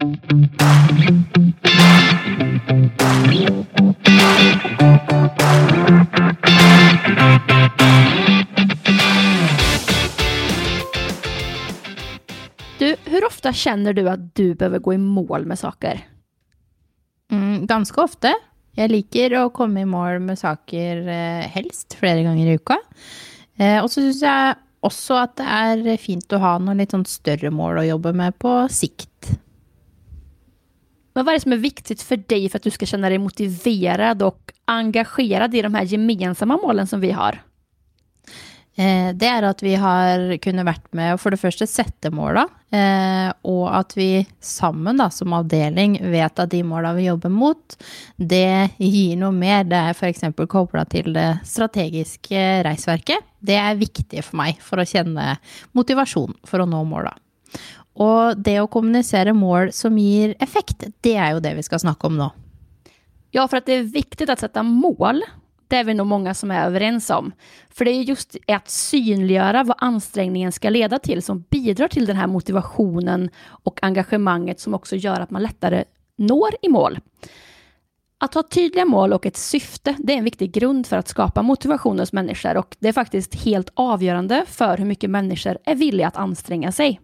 Du, hur ofta känner du att du behöver gå i mål med saker? Mm, ganska ofta. Jag liker att komma i mål med saker eh, helst flera gånger i veckan. Eh, och så tycker jag också att det är fint att ha några lite större mål att jobba med på sikt. Men vad är det som är viktigt för dig för att du ska känna dig motiverad och engagerad i de här gemensamma målen som vi har? Eh, det är att vi har kunnat vara med och för det första sätta målen eh, och att vi samman som avdelning vet att de målen vi jobbar mot, det ger noe mer. Det är för exempel kopplat till det strategiska reisverket. Det är viktigt för mig för att känna motivation för att nå målen. Og det å kommunisere mål som gir effekt, det er jo det vi skal snakke om nå. Ja, för att det är viktigt att sätta mål. Det är vi nog många som är överens om. För det är just att synliggöra vad ansträngningen ska leda till som bidrar till den här motivationen och engagemanget som också gör att man lättare når i mål. Att ha tydliga mål och ett syfte, det är en viktig grund för att skapa motivation hos människor och det är faktiskt helt avgörande för hur mycket människor är villiga att anstränga sig.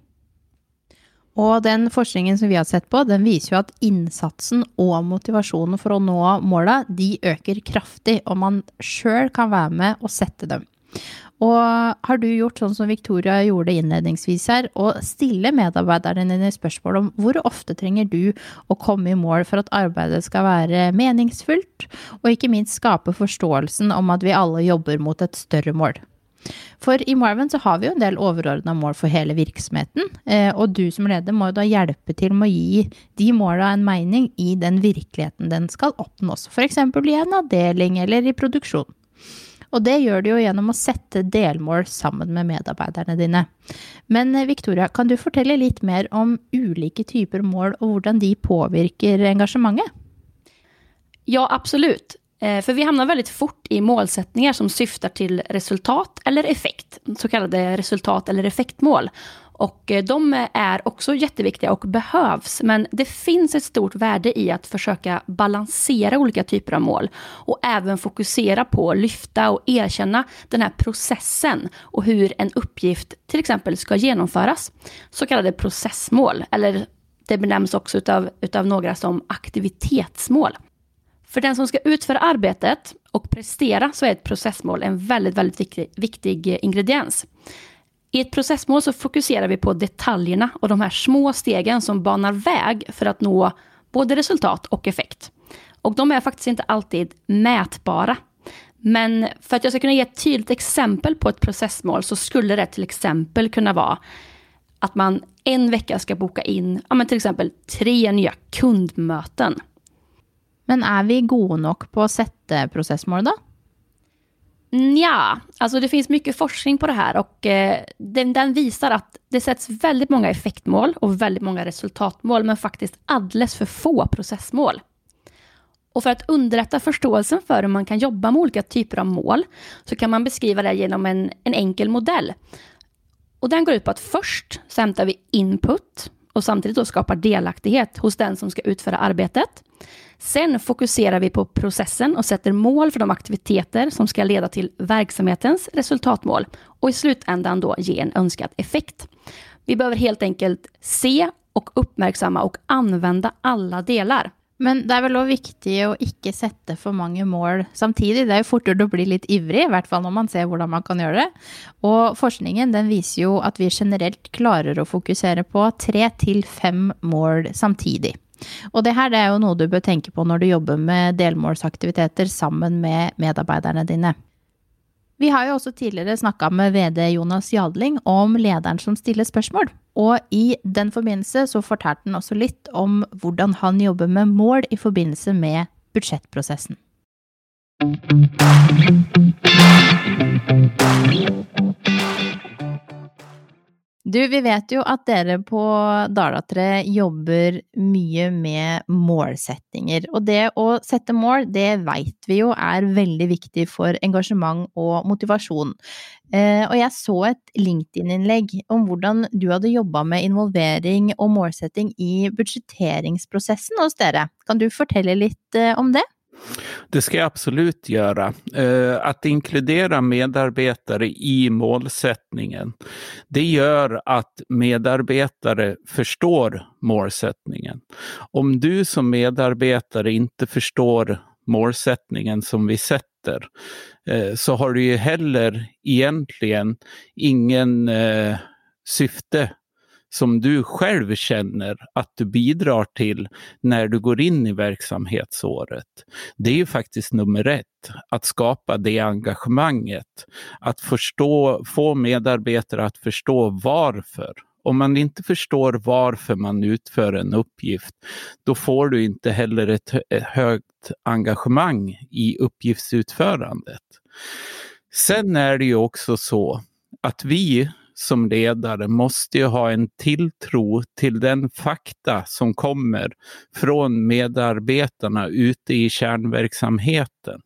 Og den forskningen som vi har sett på, den viser jo at innsatsen og motivasjonen for å nå måla, de øker kraftig, og man sjøl kan være med og sette dem. Og har du gjort sånn som Victoria gjorde innledningsvis her, og stille medarbeiderne dine spørsmål om hvor ofte trenger du å komme i mål for at arbeidet skal være meningsfullt, og ikke minst skape forståelsen om at vi alle jobber mot et større mål? For i Marvin så har vi jo en del overordna mål for hele virksomheten, eh, og du som leder må jo da hjelpe til med å gi de måla en mening i den virkeligheten den skal oppnås, f.eks. i en avdeling eller i produksjon. Og det gjør du jo gjennom å sette delmål sammen med medarbeiderne dine. Men eh, Victoria, kan du fortelle litt mer om ulike typer mål og hvordan de påvirker engasjementet? Ja, absolut. Eh, för vi hamnar väldigt fort i målsättningar som syftar till resultat eller effekt, så kallade resultat eller effektmål. Och eh, de är också jätteviktiga och behövs, men det finns ett stort värde i att försöka balansera olika typer av mål och även fokusera på att lyfta och erkänna den här processen och hur en uppgift till exempel ska genomföras. Så kallade processmål, eller det benämns också utav, utav några som aktivitetsmål. För den som ska utföra arbetet och prestera så är ett processmål en väldigt, väldigt viktig, viktig eh, ingrediens. I ett processmål så fokuserar vi på detaljerna och de här små stegen som banar väg för att nå både resultat och effekt. Och de är faktiskt inte alltid mätbara. Men för att jag ska kunna ge ett tydligt exempel på ett processmål så skulle det till exempel kunna vara att man en vecka ska boka in ja, men till exempel tre nya kundmöten. Men är vi goda nog på att sätta processmål då? Mm, ja, alltså det finns mycket forskning på det här och eh, den, den, visar att det sätts väldigt många effektmål och väldigt många resultatmål, men faktiskt alldeles för få processmål. Och för att underlätta förståelsen för hur man kan jobba med olika typer av mål, så kan man beskriva det genom en, en enkel modell. Och den går ut på att först så hämtar vi input och samtidigt då skapar delaktighet hos den som ska utföra arbetet. Sen fokuserar vi på processen och sätter mål för de aktiviteter som ska leda till verksamhetens resultatmål och i slutändan då ge en önskad effekt. Vi behöver helt enkelt se och uppmärksamma och använda alla delar. Men det är väl också viktigt att inte sätta för många mål samtidigt. Det är ju fortare att bli lite ivrig, i alla fall när man ser hur man kan göra det. Och forskningen den visar ju att vi generellt klarar att fokusera på tre till fem mål samtidigt. Och det här det ju något du bör tänka på när du jobbar med delmålsaktiviteter samman med medarbetarna dina. Vi har jo også tidligere snakka med VD Jonas Jadling om lederen som stiller spørsmål, og i den forbindelse så fortalte han også litt om hvordan han jobber med mål i forbindelse med budsjettprosessen. Du, vi vet jo at dere på Dalatre jobber mye med målsettinger. Og det å sette mål, det vet vi jo er veldig viktig for engasjement og motivasjon. Och og jeg så et LinkedIn-innlegg om hvordan du hadde jobba med involvering og målsetting i budsjetteringsprosessen hos dere. Kan du fortelle litt eh, om det? Det ska jag absolut göra. Eh, att inkludera medarbetare i målsättningen, det gör att medarbetare förstår målsättningen. Om du som medarbetare inte förstår målsättningen som vi sätter, eh, så har du ju heller egentligen ingen eh, syfte som du själv känner att du bidrar till när du går in i verksamhetsåret. Det är ju faktiskt nummer ett, att skapa det engagemanget. Att förstå, få medarbetare att förstå varför. Om man inte förstår varför man utför en uppgift, då får du inte heller ett, ett högt engagemang i uppgiftsutförandet. Sen är det ju också så att vi som ledare måste ju ha en tilltro till den fakta som kommer från medarbetarna ute i kärnverksamheten.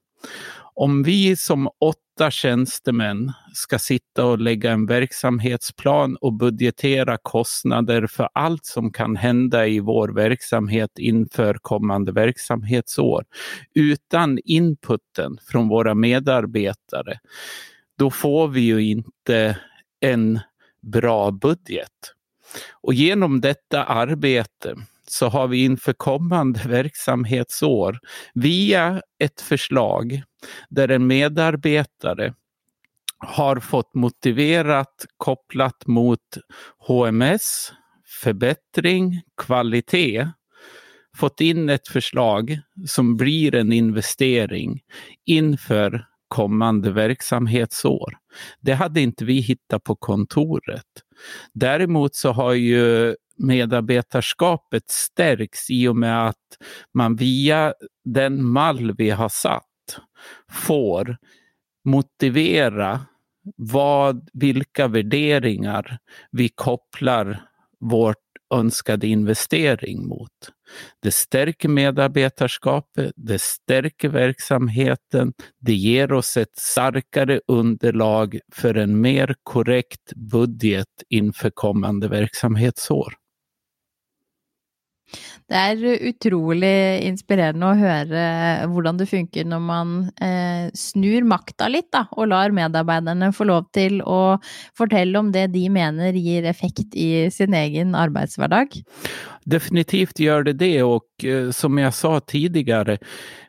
Om vi som åtta tjänstemän ska sitta och lägga en verksamhetsplan och budgetera kostnader för allt som kan hända i vår verksamhet inför kommande verksamhetsår utan inputen från våra medarbetare, då får vi ju inte en bra budget. Och genom detta arbete så har vi inför kommande verksamhetsår via ett förslag där en medarbetare har fått motiverat kopplat mot HMS, förbättring, kvalitet fått in ett förslag som blir en investering inför kommande verksamhetsår. Det hade inte vi hittat på kontoret. Däremot så har ju medarbetarskapet stärks i och med att man via den mall vi har satt får motivera vad, vilka värderingar vi kopplar vårt önskade investering mot. Det stärker medarbetarskapet, det stärker verksamheten, det ger oss ett starkare underlag för en mer korrekt budget inför kommande verksamhetsår. Det er utrolig inspirerende å høre hvordan det funker når man eh, snur makta litt, da, og lar medarbeiderne få lov til å fortelle om det de mener gir effekt i sin egen arbetsvardag. Definitivt gör det det och eh, som jag sa tidigare,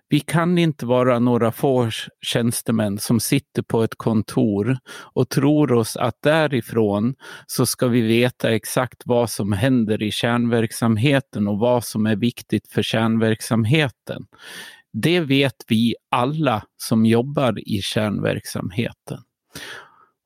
vi kan inte vara några få tjänstemän som sitter på ett kontor och tror oss att därifrån så ska vi veta exakt vad som händer i kärnverksamheten och vad som är viktigt för kärnverksamheten. Det vet vi alla som jobbar i kärnverksamheten.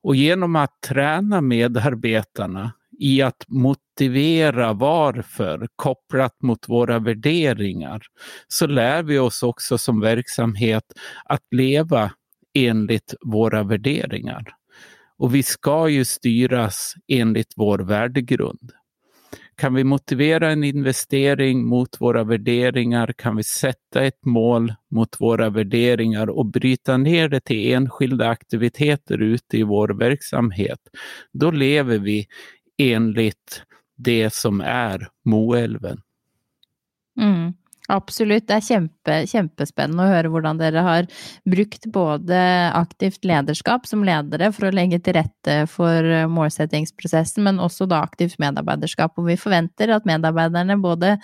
Och genom att träna medarbetarna i att motivera varför kopplat mot våra värderingar så lär vi oss också som verksamhet att leva enligt våra värderingar. Och vi ska ju styras enligt vår värdegrund. Kan vi motivera en investering mot våra värderingar, kan vi sätta ett mål mot våra värderingar och bryta ner det till enskilda aktiviteter ute i vår verksamhet, då lever vi enligt det som är Moelven. Mm. Absolutt. Det er kjempe, kjempespennende å høre hvordan dere har brukt både aktivt lederskap som ledere for å legge til rette for målsettingsprosessen, men også da aktivt medarbeiderskap. Og vi forventer at medarbeiderne både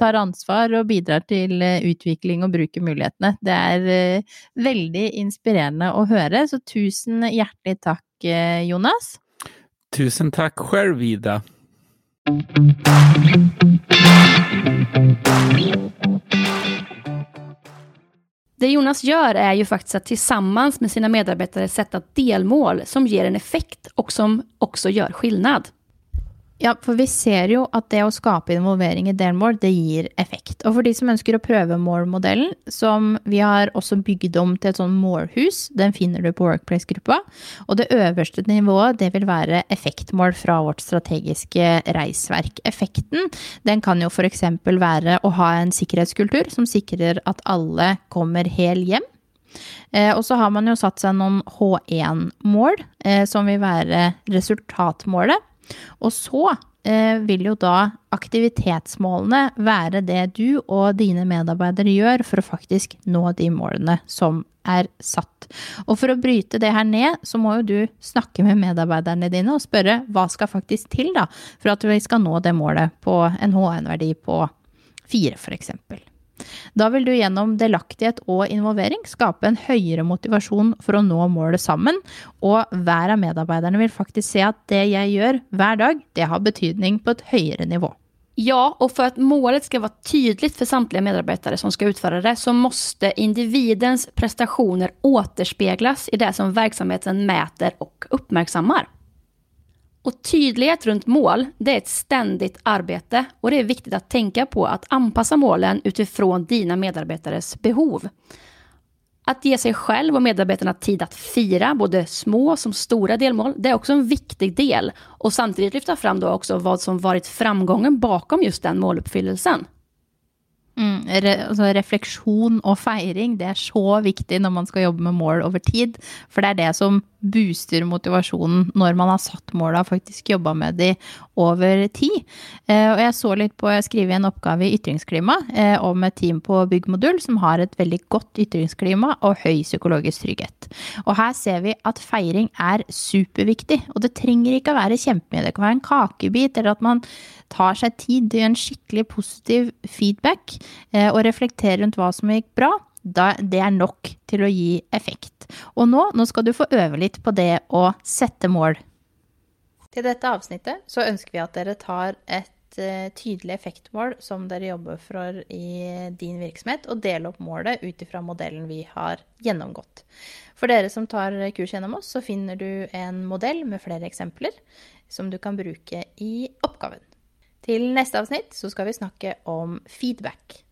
tar ansvar og bidrar til eh, utvikling og bruker mulighetene. Det er eh, väldigt veldig inspirerende å høre, så tusen hjertelig takk, eh, Jonas. Tusen tack själv, Ida. Det Jonas gör är ju faktiskt att tillsammans med sina medarbetare sätta delmål som ger en effekt och som också gör skillnad. Ja, for vi ser jo at det å skape involvering i delmål, det gir effekt. Og for de som ønsker å prøve målmodellen, som vi har også bygd om til et sånn målhus, den finner du på Workplace-gruppa. Og det øverste nivået, det vil være effektmål fra vårt strategiske reisverk. Effekten, den kan jo f.eks. være å ha en sikkerhetskultur som sikrer at alle kommer hel hjem. Eh, Og så har man jo satt seg noen H1-mål, eh, som vil være resultatmålet. Og så eh, vil jo da aktivitetsmålene være det du og dine medarbeidere gjør for å faktisk nå de målene som er satt. Og for å bryte det her ned, så må jo du snakke med medarbeiderne dine og spørre hva skal faktisk til da, for at vi skal nå det målet på en HN-verdi på fire, f.eks. Da vil du gjennom delaktighet og involvering skape en høyere motivasjon for å nå målet sammen, og hver av medarbeiderne vil faktisk se at det jeg gjør hver dag, det har betydning på et høyere nivå. Ja, och för att målet ska vara tydligt för samtliga medarbetare som ska utföra det så måste individens prestationer återspeglas i det som verksamheten mäter och uppmärksammar. Och tydlighet runt mål, det är ett ständigt arbete och det är viktigt att tänka på att anpassa målen utifrån dina medarbetares behov. Att ge sig själv och medarbetarna tid att fira både små som stora delmål, det är också en viktig del. Och samtidigt lyfta fram då också vad som varit framgången bakom just den måluppfyllelsen. Mm, re, altså refleksjon og feiring det er så viktig når man skal jobbe med mål over tid. For det er det som booster motivasjonen når man har satt måla og faktisk jobba med de over tid. Eh, og jeg så litt på å skrive en oppgave i ytringsklima eh, om et team på byggmodul som har et veldig godt ytringsklima og høy psykologisk trygghet. Og her ser vi at feiring er superviktig. Og det trenger ikke å være kjempemye. Det kan være en kakebit, eller at man tar seg tid til en skikkelig positiv feedback Eh, og reflektere rundt hva som gikk bra, da, det er nok til å gi effekt. Og nå, nå skal du få øve litt på det å sette mål. Til dette avsnittet så ønsker vi at dere tar et uh, tydelig effektmål som dere jobber for i din virksomhet, og deler opp målet ut ifra modellen vi har gjennomgått. For dere som tar kurs gjennom oss, så finner du en modell med flere eksempler som du kan bruke i oppgaven. Till nästa avsnitt så ska vi snacka om feedback.